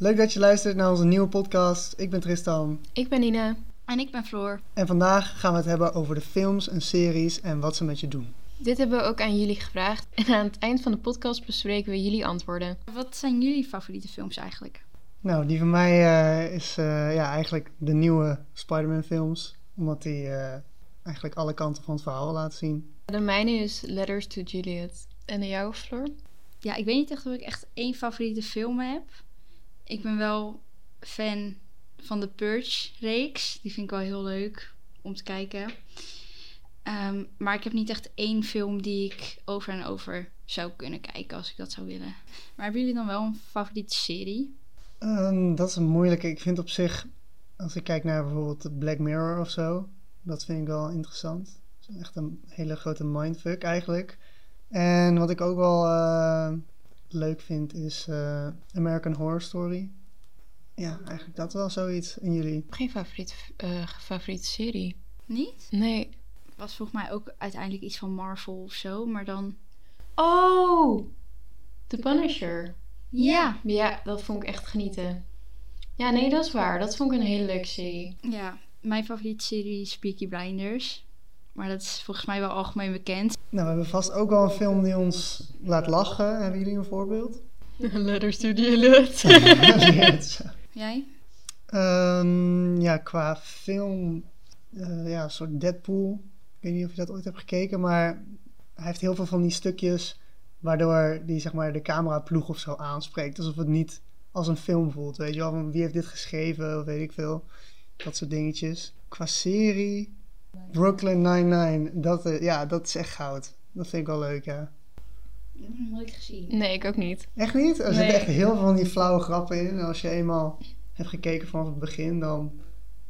Leuk dat je luistert naar onze nieuwe podcast. Ik ben Tristan. Ik ben Nina. En ik ben Floor. En vandaag gaan we het hebben over de films en series en wat ze met je doen. Dit hebben we ook aan jullie gevraagd. En aan het eind van de podcast bespreken we jullie antwoorden. Wat zijn jullie favoriete films eigenlijk? Nou, die van mij eh, is eh, ja, eigenlijk de nieuwe Spider-Man films. Omdat die eh, eigenlijk alle kanten van het verhaal laten zien. De mijne is Letters to Juliet. En de jouwe, Floor? Ja, ik weet niet echt of ik echt één favoriete film heb. Ik ben wel fan van de Purge-reeks. Die vind ik wel heel leuk om te kijken. Ehm, maar ik heb niet echt één film die ik over en over zou kunnen kijken als ik dat zou willen. Maar hebben jullie dan wel een favoriete serie? Ehm, dat is een moeilijke. Ik vind op zich, als ik kijk naar bijvoorbeeld Black Mirror of zo, dat vind ik wel interessant. Dat is echt een hele grote mindfuck eigenlijk. En wat ik ook wel eh, leuk vind is eh, American Horror Story. Ja, eigenlijk dat wel zoiets in jullie. Geen favoriete, eh, favoriete serie. Niet? Nee. Was volgens mij ook uiteindelijk iets van Marvel of zo, maar dan... Oh! The Punisher. Ja. Ja, dat vond ik echt genieten. Ja, nee, dat is waar. Dat vond ik een hele leuke serie. Ja, mijn favoriete serie is Peaky Blinders. Maar dat is volgens mij wel algemeen bekend. Nou, we hebben vast ook wel een film die ons laat lachen. Hebben jullie een voorbeeld? Letters to Juliet. Jij? Ehm, ja, qua film, eh, ja, een soort Deadpool. Ik weet niet of je dat ooit hebt gekeken, maar hij heeft heel veel van die stukjes waardoor die zeg maar de cameraploeg of zo aanspreekt. Alsof het niet als een film voelt, weet je wel. Van wie heeft dit geschreven of weet ik veel. Dat soort dingetjes. Qua serie, Brooklyn Nine-Nine, dat, eh, ja, dat is echt goud. Dat vind ik wel leuk, ja. Ik heb hem nooit gezien. Nee, ik ook niet. Echt niet? Er Nee. zitten echt heel veel van die flauwe grappen in. En als je eenmaal hebt gekeken vanaf het begin, dan,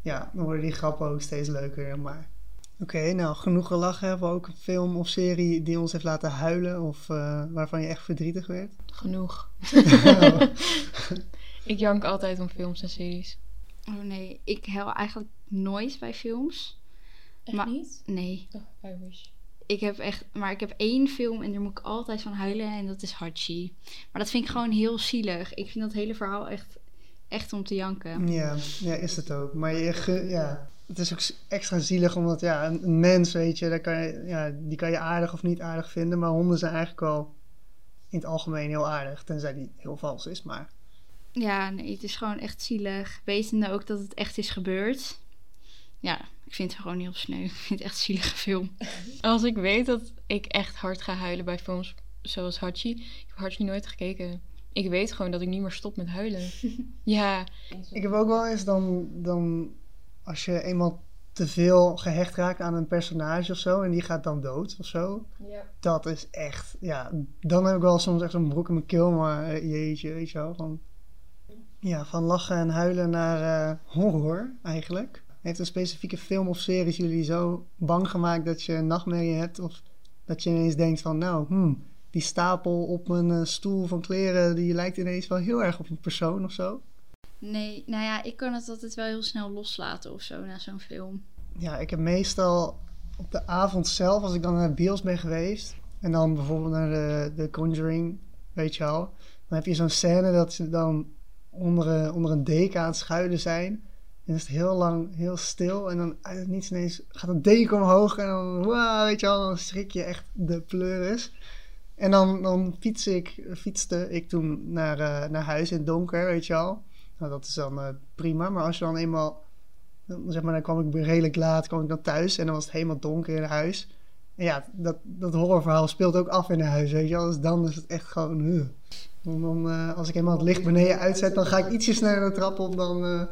ja, dan worden die grappen ook steeds leuker. Maar oké, nou, genoeg gelachen. Hebben we ook een film of serie die ons heeft laten huilen of eh, waarvan je echt verdrietig werd? Genoeg. Ik jank altijd om films en series. Oh nee, ik huil eigenlijk nooit bij films. Echt Maar- niet? Nee, Oh, I wish. ik heb echt... Maar ik heb één film en daar moet ik altijd van huilen en dat is Hachi. Maar dat vind ik gewoon heel zielig. Ik vind dat hele verhaal echt, echt om te janken. ja, ja, is het ook. Maar je, ge- ja, het is ook extra zielig omdat ja, een, een mens, weet je, daar kan je, ja, die kan je aardig of niet aardig vinden. Maar honden zijn eigenlijk wel in het algemeen heel aardig, tenzij die heel vals is. Maar Ja, nee, het is gewoon echt zielig. Wetende ook dat het echt is gebeurd. Ja, ik vind het gewoon heel sneu. Ik vind het echt een zielige film. Als ik weet dat ik echt hard ga huilen bij films zoals Hachi. Ik heb Hachi nooit gekeken. Ik weet gewoon dat ik niet meer stop met huilen. ja. Ik heb ook wel eens dan, dan als je eenmaal te veel gehecht raakt aan een personage of zo en die gaat dan dood of zo. Dat is echt, ja, dan heb ik wel soms echt zo'n broek in mijn keel, maar eh, jeetje, weet je wel. Van, ja, van lachen en huilen naar eh, horror eigenlijk. Heeft een specifieke film of series jullie zo bang gemaakt dat je een nachtmerrie hebt? Of dat je ineens denkt van, nou, hmm, die stapel op mijn eh, stoel van kleren, die lijkt ineens wel heel erg op een persoon of zo? Nee, nou ja, ik kan het altijd wel heel snel loslaten of zo na zo'n film. Ja, ik heb meestal op de avond zelf, als ik dan naar de bios ben geweest, en dan bijvoorbeeld naar de, de Conjuring, weet je wel, dan heb je zo'n scène dat ze dan onder, een- onder een deken aan het schuilen zijn. En is het heel lang heel stil. En dan het niets ineens gaat een deken omhoog. En dan, wow, weet je wel, dan schrik je echt de pleuris. En dan, dan fiets ik, fietste ik toen naar, eh, naar huis in het donker, weet je wel. Nou, dat is dan eh, prima. Maar als je dan eenmaal dan, zeg maar, dan kwam ik redelijk laat, kwam ik dan thuis en dan was het helemaal donker in huis. En ja, dat, dat horrorverhaal speelt ook af in huis, weet je wel. Dus dan is het echt gewoon... huh. Dan, eh, als ik eenmaal het licht beneden uitzet, dan ga ik ietsje sneller de trap op dan, eh,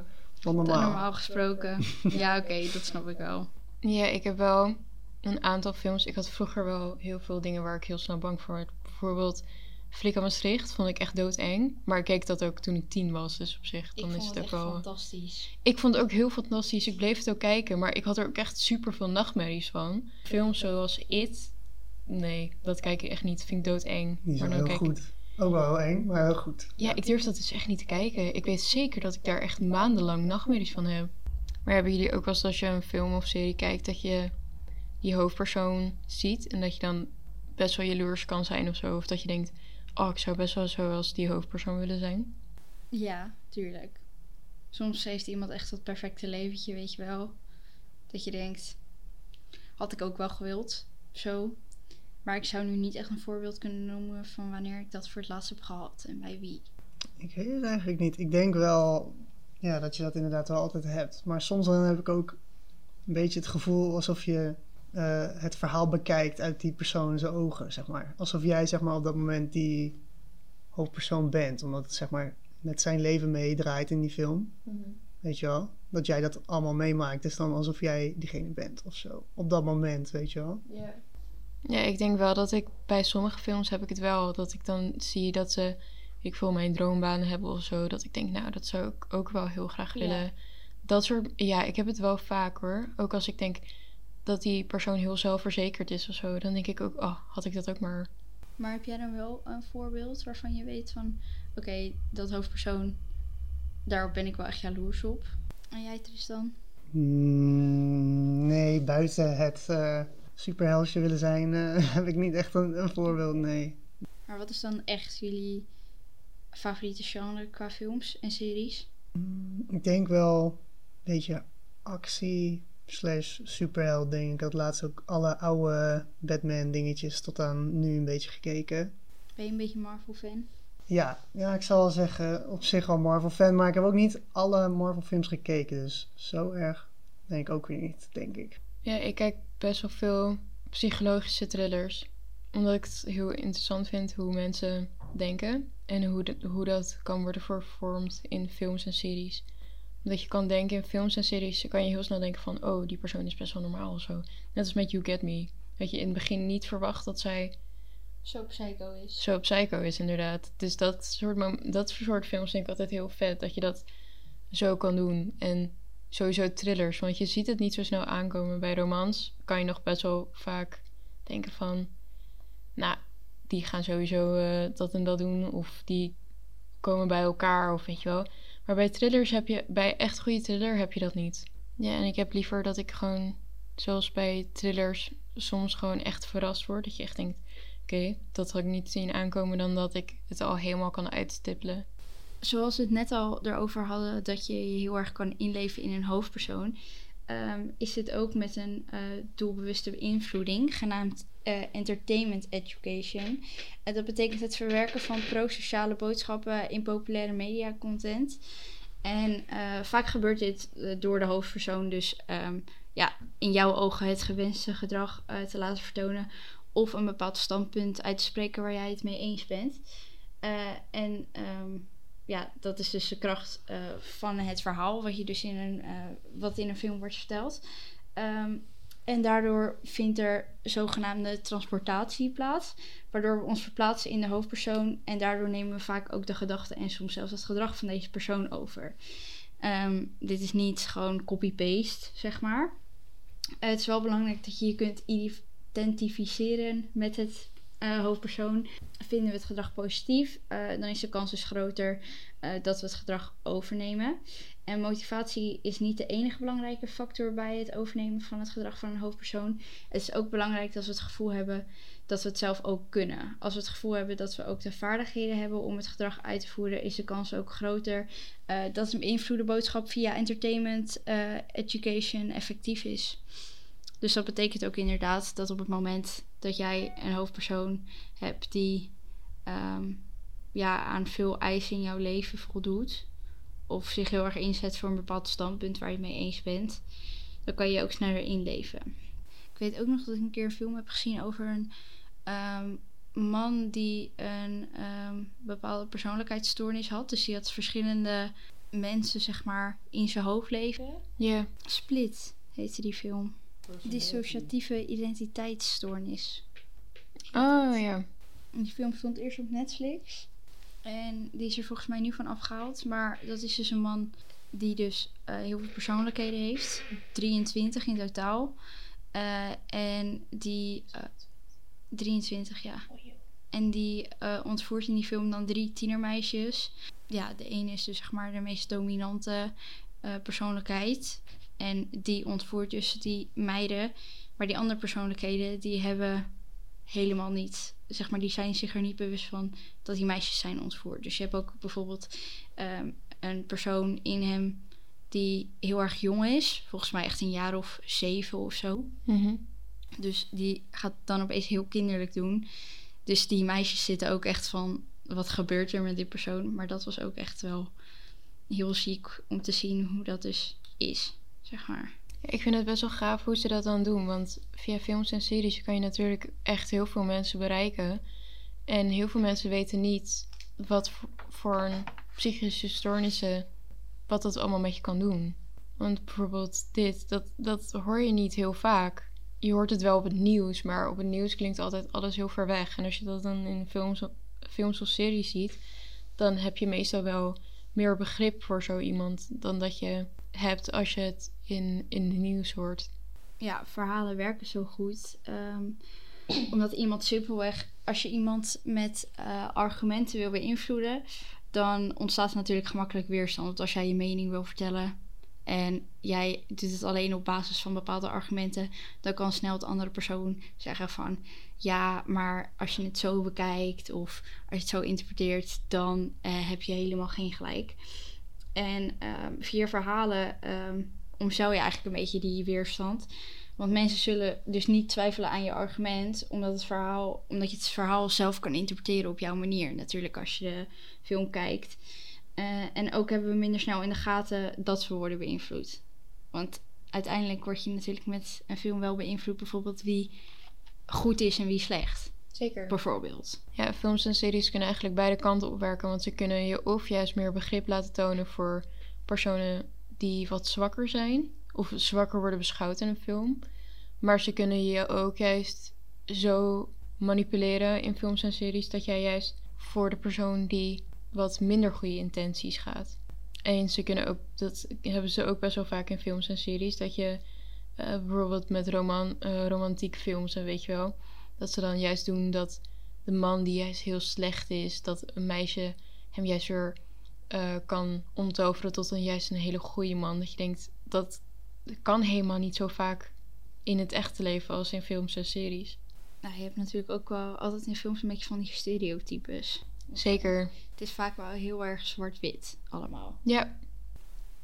dan normaal. Normaal gesproken. ja, oké, dat snap ik wel. Ja, ik heb wel een aantal films. Ik had vroeger wel heel veel dingen waar ik heel snel bang voor werd. Bijvoorbeeld Flik aan Maastricht vond ik echt doodeng. Maar ik keek dat ook toen ik tien was, dus op zich dan is het ook wel... fantastisch. Ik vond het ook heel fantastisch. Ik bleef het ook kijken, maar ik had er ook echt super veel nachtmerries van. Films zoals It, nee, dat kijk ik echt niet. Vind ik doodeng. Die Maar dan heel kijk ik- goed. Ook wel heel eng, maar heel goed. Ja, ik durf dat dus echt niet te kijken. Ik weet zeker dat ik daar echt maandenlang nachtmerries van heb. Maar hebben jullie ook wel eens als je een film of serie kijkt dat je die hoofdpersoon ziet en dat je dan best wel jaloers kan zijn of zo? Of dat je denkt, oh, ik zou best wel zo als die hoofdpersoon willen zijn? Ja, tuurlijk. Soms heeft iemand echt dat perfecte leventje, weet je wel. Dat je denkt, had ik ook wel gewild, zo. Maar ik zou nu niet echt een voorbeeld kunnen noemen van wanneer ik dat voor het laatst heb gehad en bij wie. Ik weet het eigenlijk niet. Ik denk wel ja, dat je dat inderdaad wel altijd hebt. Maar soms dan heb ik ook een beetje het gevoel alsof je eh, het verhaal bekijkt uit die persoon zijn ogen, zeg maar. Alsof jij zeg maar op dat moment die hoofdpersoon bent. Omdat het zeg maar met zijn leven meedraait in die film. Weet je wel? Dat jij dat allemaal meemaakt. is dan alsof jij diegene bent of zo. Op dat moment, weet je wel? Ja. Ja, ik denk wel dat ik bij sommige films heb ik het wel. Dat ik dan zie dat ze, ik wil mijn droombanen hebben of zo. Dat ik denk, nou, dat zou ik ook wel heel graag Ja. willen. Dat soort, ja, ik heb het wel vaak hoor. Ook als ik denk dat die persoon heel zelfverzekerd is of zo. Dan denk ik ook, oh, had ik dat ook maar. Maar heb jij dan wel een voorbeeld waarvan je weet van... Oké, dat hoofdpersoon, daarop ben ik wel echt jaloers op. En jij Tristan? Mm, nee, buiten het eh superheldsje willen zijn eh, heb ik niet echt een, een voorbeeld, nee. Maar wat is dan echt jullie favoriete genre qua films en series? Ik denk wel een beetje actie slash superheld ding. Ik had laatst ook alle oude Batman dingetjes tot aan nu een beetje gekeken. Ben je een beetje Marvel-fan? Ja, ja, ik zal wel zeggen, op zich wel Marvel fan, maar ik heb ook niet alle Marvel films gekeken. Dus zo erg denk ik ook weer niet, denk ik. Ja, ik kijk best wel veel psychologische thrillers. Omdat ik het heel interessant vind hoe mensen denken. En hoe, de- hoe dat kan worden vervormd in films en series. Omdat je kan denken in films en series, kan je heel snel denken van... Oh, die persoon is best wel normaal of zo. Net als met You Get Me. Dat je in het begin niet verwacht dat zij Zo psycho is. zo psycho is, inderdaad. Dus dat soort, dat soort films vind ik altijd heel vet. Dat je dat zo kan doen. En sowieso thrillers. Want je ziet het niet zo snel aankomen. Bij romans kan je nog best wel vaak denken van... Nou, die gaan sowieso eh, dat en dat doen. Of die komen bij elkaar. Of weet je wel. Maar bij thrillers heb je... Bij echt goede thriller heb je dat niet. Ja, en ik heb liever dat ik gewoon... Zoals bij thrillers soms gewoon echt verrast word. Dat je echt denkt... Oké, dat had ik niet zien aankomen dan dat ik het al helemaal kan uitstippelen. Zoals we het net al erover hadden, dat je je heel erg kan inleven in een hoofdpersoon, ehm, is dit ook met een eh, doelbewuste beïnvloeding, genaamd eh, entertainment education. En dat betekent het verwerken van pro-sociale boodschappen in populaire media content. En eh, vaak gebeurt dit eh, door de hoofdpersoon dus ehm, ja, in jouw ogen het gewenste gedrag eh, te laten vertonen of een bepaald standpunt uit te spreken waar jij het mee eens bent. Eh, en ehm, ja, dat is dus de kracht eh, van het verhaal, wat je dus in een, eh, wat in een film wordt verteld. Ehm, en daardoor vindt er zogenaamde transportatie plaats, waardoor we ons verplaatsen in de hoofdpersoon en daardoor nemen we vaak ook de gedachten en soms zelfs het gedrag van deze persoon over. Ehm, dit is niet gewoon copy-paste, zeg maar. Eh, het is wel belangrijk dat je je kunt identificeren met het eh, hoofdpersoon. Vinden we het gedrag positief, eh, dan is de kans dus groter eh, dat we het gedrag overnemen. En motivatie is niet de enige belangrijke factor bij het overnemen van het gedrag van een hoofdpersoon. Het is ook belangrijk dat we het gevoel hebben dat we het zelf ook kunnen. Als we het gevoel hebben dat we ook de vaardigheden hebben om het gedrag uit te voeren, is de kans ook groter dat een beïnvloede boodschap via entertainment, education effectief is. Dus dat betekent ook inderdaad dat op het moment dat jij een hoofdpersoon hebt die ehm, ja, aan veel eisen in jouw leven voldoet, of zich heel erg inzet voor een bepaald standpunt waar je mee eens bent, dan kan je je ook sneller inleven. Ik weet ook nog dat ik een keer een film heb gezien over een ehm, man die een ehm, bepaalde persoonlijkheidsstoornis had. Dus die had verschillende mensen, zeg maar, in zijn hoofd leven. Ja, Split heette die film. Dissociatieve identiteitsstoornis. oh ja. Die film stond eerst op Netflix. En die is er volgens mij nu van afgehaald. Maar dat is dus een man die dus eh, heel veel persoonlijkheden heeft. 23 in totaal. Eh, en die... eh, 23, ja. En die eh, ontvoert in die film dan drie tienermeisjes. Ja, de ene is dus zeg maar de meest dominante eh, persoonlijkheid. En die ontvoert dus die meiden. Maar die andere persoonlijkheden, die hebben helemaal niet zeg maar, die zijn zich er niet bewust van dat die meisjes zijn ontvoerd. Dus je hebt ook bijvoorbeeld ehm, een persoon in hem die heel erg jong is. Volgens mij echt een jaar of zeven of zo. Mhm. Dus die gaat dan opeens heel kinderlijk doen. Dus die meisjes zitten ook echt van, wat gebeurt er met die persoon? Maar dat was ook echt wel heel ziek om te zien hoe dat dus is, zeg maar. Ik vind het best wel gaaf hoe ze dat dan doen. Want via films en series kan je natuurlijk echt heel veel mensen bereiken. En heel veel mensen weten niet wat voor- psychische stoornissen, wat dat allemaal met je kan doen. Want bijvoorbeeld dit, dat, dat hoor je niet heel vaak. Je hoort het wel op het nieuws, maar op het nieuws klinkt altijd alles heel ver weg. En als je dat dan in films, films of series ziet, dan heb je meestal wel meer begrip voor zo iemand dan dat je hebt als je het in, in de nieuws hoort. ja, verhalen werken zo goed. ehm, omdat iemand simpelweg, als je iemand met eh, argumenten wil beïnvloeden, dan ontstaat natuurlijk gemakkelijk weerstand. Want als jij je mening wil vertellen en jij doet het alleen op basis van bepaalde argumenten, dan kan snel de andere persoon zeggen van ja, maar als je het zo bekijkt of als je het zo interpreteert, dan eh, heb je helemaal geen gelijk. En ehm, via verhalen omzeil je eigenlijk een beetje die weerstand. Want mensen zullen dus niet twijfelen aan je argument, omdat, het verhaal, omdat je het verhaal zelf kan interpreteren op jouw manier. Natuurlijk als je de film kijkt. Eh, en ook hebben we minder snel in de gaten dat we worden beïnvloed. Want uiteindelijk word je natuurlijk met een film wel beïnvloed, bijvoorbeeld wie goed is en wie slecht. Zeker. Bijvoorbeeld. Ja, films en series kunnen eigenlijk beide kanten opwerken. Want ze kunnen je of juist meer begrip laten tonen voor personen die wat zwakker zijn. Of zwakker worden beschouwd in een film. Maar ze kunnen je ook juist zo manipuleren in films en series dat jij juist voor de persoon die wat minder goede intenties gaat. En ze kunnen ook, dat hebben ze ook best wel vaak in films en series, dat je eh, bijvoorbeeld met roman, eh, romantiek films en weet je wel, dat ze dan juist doen dat de man die juist heel slecht is, dat een meisje hem juist weer eh, kan omtoveren tot een juist een hele goede man. Dat je denkt, dat kan helemaal niet zo vaak in het echte leven als in films en series. Nou, je hebt natuurlijk ook wel altijd in films een beetje van die stereotypes. Zeker. Het is vaak wel heel erg zwart-wit allemaal. Ja,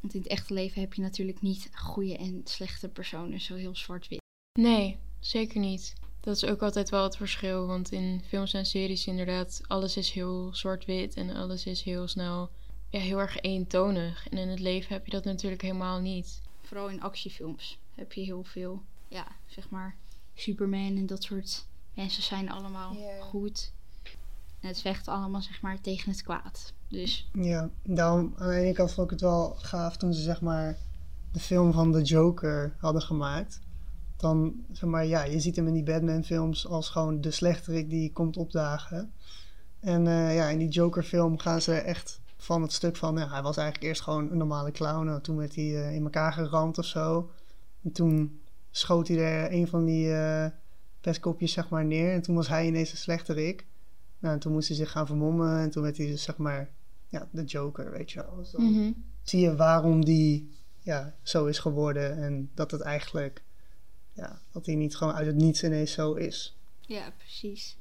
Want in het echte leven heb je natuurlijk niet goede en slechte personen zo heel zwart-wit. nee, zeker niet. Dat is ook altijd wel het verschil, want in films en series inderdaad, alles is heel zwart-wit en alles is heel snel, ja, heel erg eentonig. En in het leven heb je dat natuurlijk helemaal niet. Vooral in actiefilms heb je heel veel, ja, zeg maar, Superman en dat soort mensen zijn allemaal goed. En het vecht allemaal, zeg maar, tegen het kwaad. Dus Ja, daarom aan de ene kant vond ik het wel gaaf toen ze zeg maar de film van The Joker hadden gemaakt. Dan zeg maar, ja, je ziet hem in die Batman films als gewoon de slechterik die komt opdagen. En eh, ja, in die Joker film gaan ze echt van het stuk van, ja, hij was eigenlijk eerst gewoon een normale clown. En toen werd hij eh, in elkaar geramd of zo. En toen schoot hij er een van die eh pestkopjes zeg maar neer. En toen was hij ineens een slechterik. Nou, en toen moest hij zich gaan vermommen. En toen werd hij dus zeg maar ja, de Joker, weet je wel. Dus dan Mhm. zie je waarom die ja, zo is geworden en dat het eigenlijk, ja, dat hij niet gewoon uit het niets ineens zo is. ja, precies.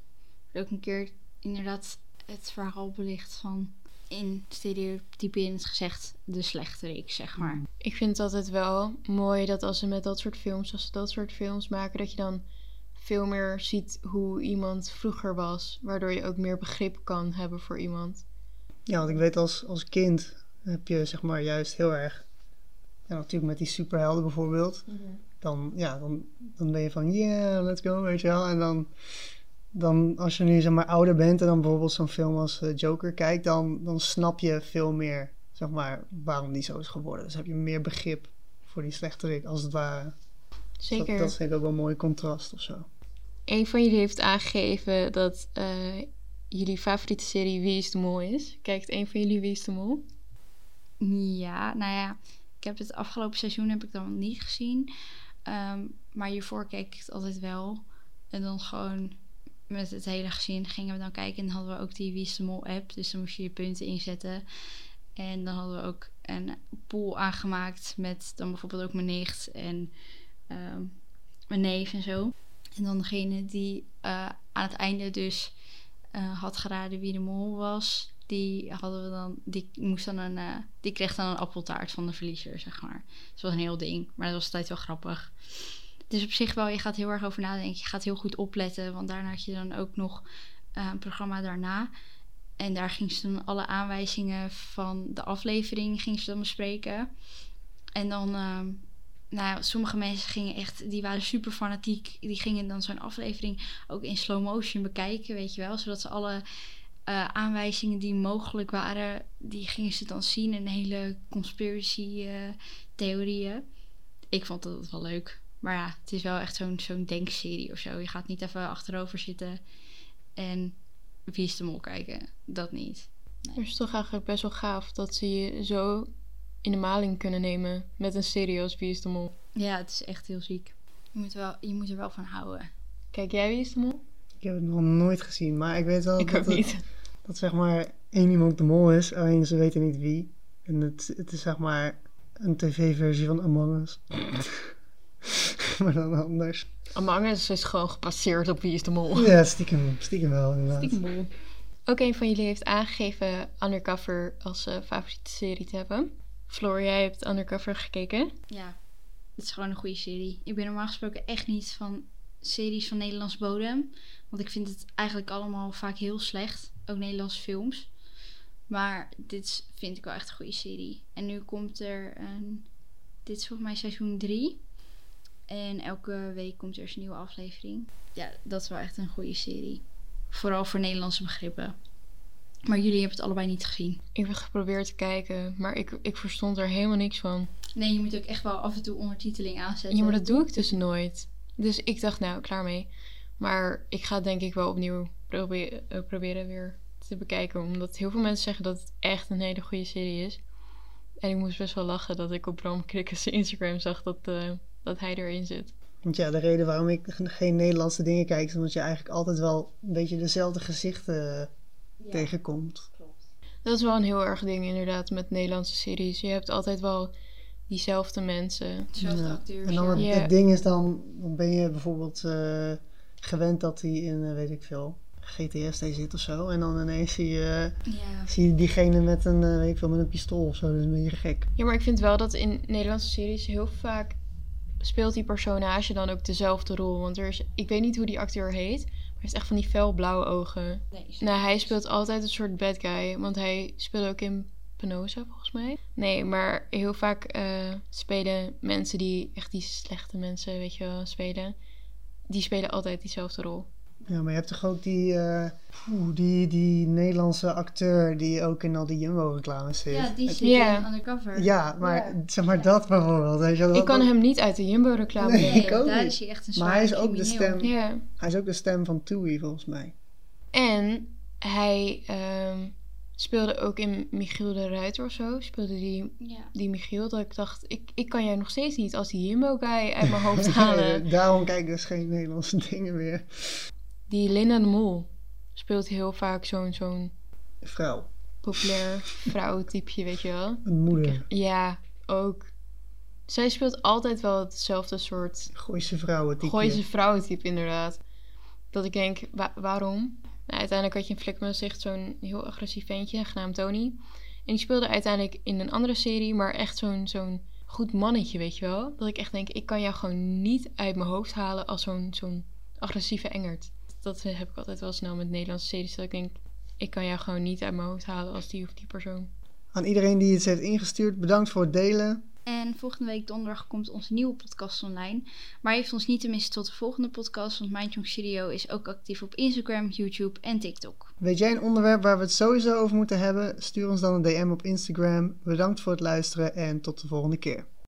Er ook een keer inderdaad het verhaal belicht van in stereotype in het gezegd de slechterik, zeg maar. Ik vind het altijd wel mooi dat als ze met dat soort films, als ze dat soort films maken, dat je dan veel meer ziet hoe iemand vroeger was. Waardoor je ook meer begrip kan hebben voor iemand. Ja, want ik weet als, als kind heb je zeg maar juist heel erg, ja, natuurlijk met die superhelden bijvoorbeeld, dan, ja, dan, dan ben je van, yeah, let's go, weet je wel. En dan, dan als je nu zeg maar ouder bent en dan bijvoorbeeld zo'n film als eh, Joker kijkt, dan, dan snap je veel meer, zeg maar, waarom die zo is geworden. Dus heb je meer begrip voor die slechterik, als het ware. Zeker. Dat, dat vind ik ook wel een mooi contrast of zo. Een van jullie heeft aangegeven dat eh, jullie favoriete serie Wie is de Mol is. Kijkt een van jullie Wie is de Mol? Ja, nou ja, ik heb het afgelopen seizoen heb ik dan niet gezien. Ehm, maar hiervoor keek ik het altijd wel. En dan gewoon met het hele gezin gingen we dan kijken. En dan hadden we ook die Wie app. Dus dan moest je je punten inzetten. En dan hadden we ook een pool aangemaakt met dan bijvoorbeeld ook mijn nicht en ehm, mijn neef en zo. En dan degene die eh, aan het einde dus eh, had geraden wie de mol was, die hadden we dan, die moest dan een, eh, die kreeg dan een appeltaart van de verliezer, zeg maar. Dat was een heel ding, maar dat was altijd wel grappig. Dus op zich wel, je gaat heel erg over nadenken, je gaat heel goed opletten, want daarna had je dan ook nog eh, een programma daarna. En daar ging ze dan alle aanwijzingen van de aflevering ging ze dan bespreken. En dan, ehm, nou, sommige mensen gingen echt, die waren super fanatiek. Die gingen dan zo'n aflevering ook in slow motion bekijken, weet je wel. Zodat ze alle eh, aanwijzingen die mogelijk waren, die gingen ze dan zien. En hele conspiracy eh, theorieën. Ik vond dat wel leuk. Maar ja, het is wel echt zo'n zo'n denkserie of zo. Je gaat niet even achterover zitten en wie is de mol kijken. Dat niet. Het is toch eigenlijk best wel gaaf dat ze je zo in de maling kunnen nemen met een serie als Wie is de Mol. Ja, het is echt heel ziek. Je moet, wel, je moet er wel van houden. Kijk jij Wie is de Mol? Ik heb het nog nooit gezien, maar ik weet wel Ik dat, ook het- niet. Dat zeg maar één iemand de mol is, alleen ze weten niet wie. En het, het is zeg maar een tv-versie van Among Us. maar dan anders. Among Us is gewoon gepasseerd op Wie is de Mol. Ja, stiekem, stiekem wel inderdaad. Mol. Ook een van jullie heeft aangegeven Undercover als eh, favoriete serie te hebben. Floor, jij hebt Undercover gekeken. Ja, het is gewoon een goede serie. Ik ben normaal gesproken echt niet van series van Nederlands bodem. Want ik vind het eigenlijk allemaal vaak heel slecht. Ook Nederlandse films. Maar dit vind ik wel echt een goede serie. En nu komt er een... Dit is volgens mij seizoen 3. En elke week komt er eens een nieuwe aflevering. Ja, dat is wel echt een goede serie. Vooral voor Nederlandse begrippen. Maar jullie hebben het allebei niet gezien. Ik heb geprobeerd te kijken, maar ik, ik verstond er helemaal niks van. Nee, je moet ook echt wel af en toe ondertiteling aanzetten. Ja, maar dat doe ik dus nooit. Dus ik dacht, nou, klaar mee. Maar ik ga het denk ik wel opnieuw probe- eh, proberen weer te bekijken. Omdat heel veel mensen zeggen dat het echt een hele goede serie is. En ik moest best wel lachen dat ik op Bram Krikkers Instagram zag dat, eh, dat hij erin zit. Want ja, de reden waarom ik ge- geen Nederlandse dingen kijk, is omdat je eigenlijk altijd wel een beetje dezelfde gezichten tegenkomt. Dat is wel een heel erg ding inderdaad met Nederlandse series. Je hebt altijd wel diezelfde mensen. Dezelfde Ja. acteurs. En dan het, ding is dan, dan ben je bijvoorbeeld eh, gewend dat hij in, eh, weet ik veel, GTS zit of zo. En dan ineens zie je, Ja. zie je diegene met een, eh, weet ik veel, met een pistool of zo. Dat is een beetje gek. Ja, maar ik vind wel dat in Nederlandse series heel vaak speelt die personage dan ook dezelfde rol. Want er is, ik weet niet hoe die acteur heet, maar hij heeft echt van die felblauwe ogen. Nee, Nou, hij speelt altijd een soort bad guy, want hij speelde ook in Penosa volgens mij. Nee, maar heel vaak eh, spelen mensen die echt die slechte mensen, weet je wel, spelen. Die spelen altijd diezelfde rol. Ja, maar je hebt toch ook die, eh, die, die Nederlandse acteur die ook in al die Jumbo-reclames zit. Ja, die zit in Undercover. Ja, maar zeg maar dat bijvoorbeeld. Weet je, wel, Ik kan hem niet uit de Jumbo-reclame Nee, ik ook daar niet. is hij echt een Maar hij is ook de stem. Ja. Hij is ook de stem van Toei volgens mij. En hij ehm, speelde ook in Michiel de Ruiter of zo. Speelde die, Ja. die Michiel dat ik dacht, ik, ik kan jou nog steeds niet als die Jumbo-guy uit mijn hoofd halen. Daarom kijk ik dus geen Nederlandse dingen meer. Die Linda de Mol speelt heel vaak zo'n zo'n Vrouw, populair vrouwentypeje, weet je wel. een moeder, Ja, ook. Zij speelt altijd wel hetzelfde soort Gooise vrouwen. type. Gooise vrouwentype, inderdaad. Dat ik denk, wa- waarom? Nou, uiteindelijk had je in Flik met zicht zo'n heel agressief ventje, genaamd Tony. En die speelde uiteindelijk in een andere serie, maar echt zo'n zo'n goed mannetje, weet je wel? Dat ik echt denk, ik kan jou gewoon niet uit mijn hoofd halen als zo'n zo'n agressieve engert. Dat heb ik altijd wel snel met Nederlandse series, dat ik denk, ik kan jou gewoon niet uit mijn hoofd halen als die of die persoon. Aan iedereen die het heeft ingestuurd, bedankt voor het delen. En volgende week donderdag komt onze nieuwe podcast online. Maar heeft ons niet te missen tot de volgende podcast, want Mind Young Studio is ook actief op Instagram, YouTube en TikTok. Weet jij een onderwerp waar we het sowieso over moeten hebben? Stuur ons dan een DM op Instagram. Bedankt voor het luisteren en tot de volgende keer.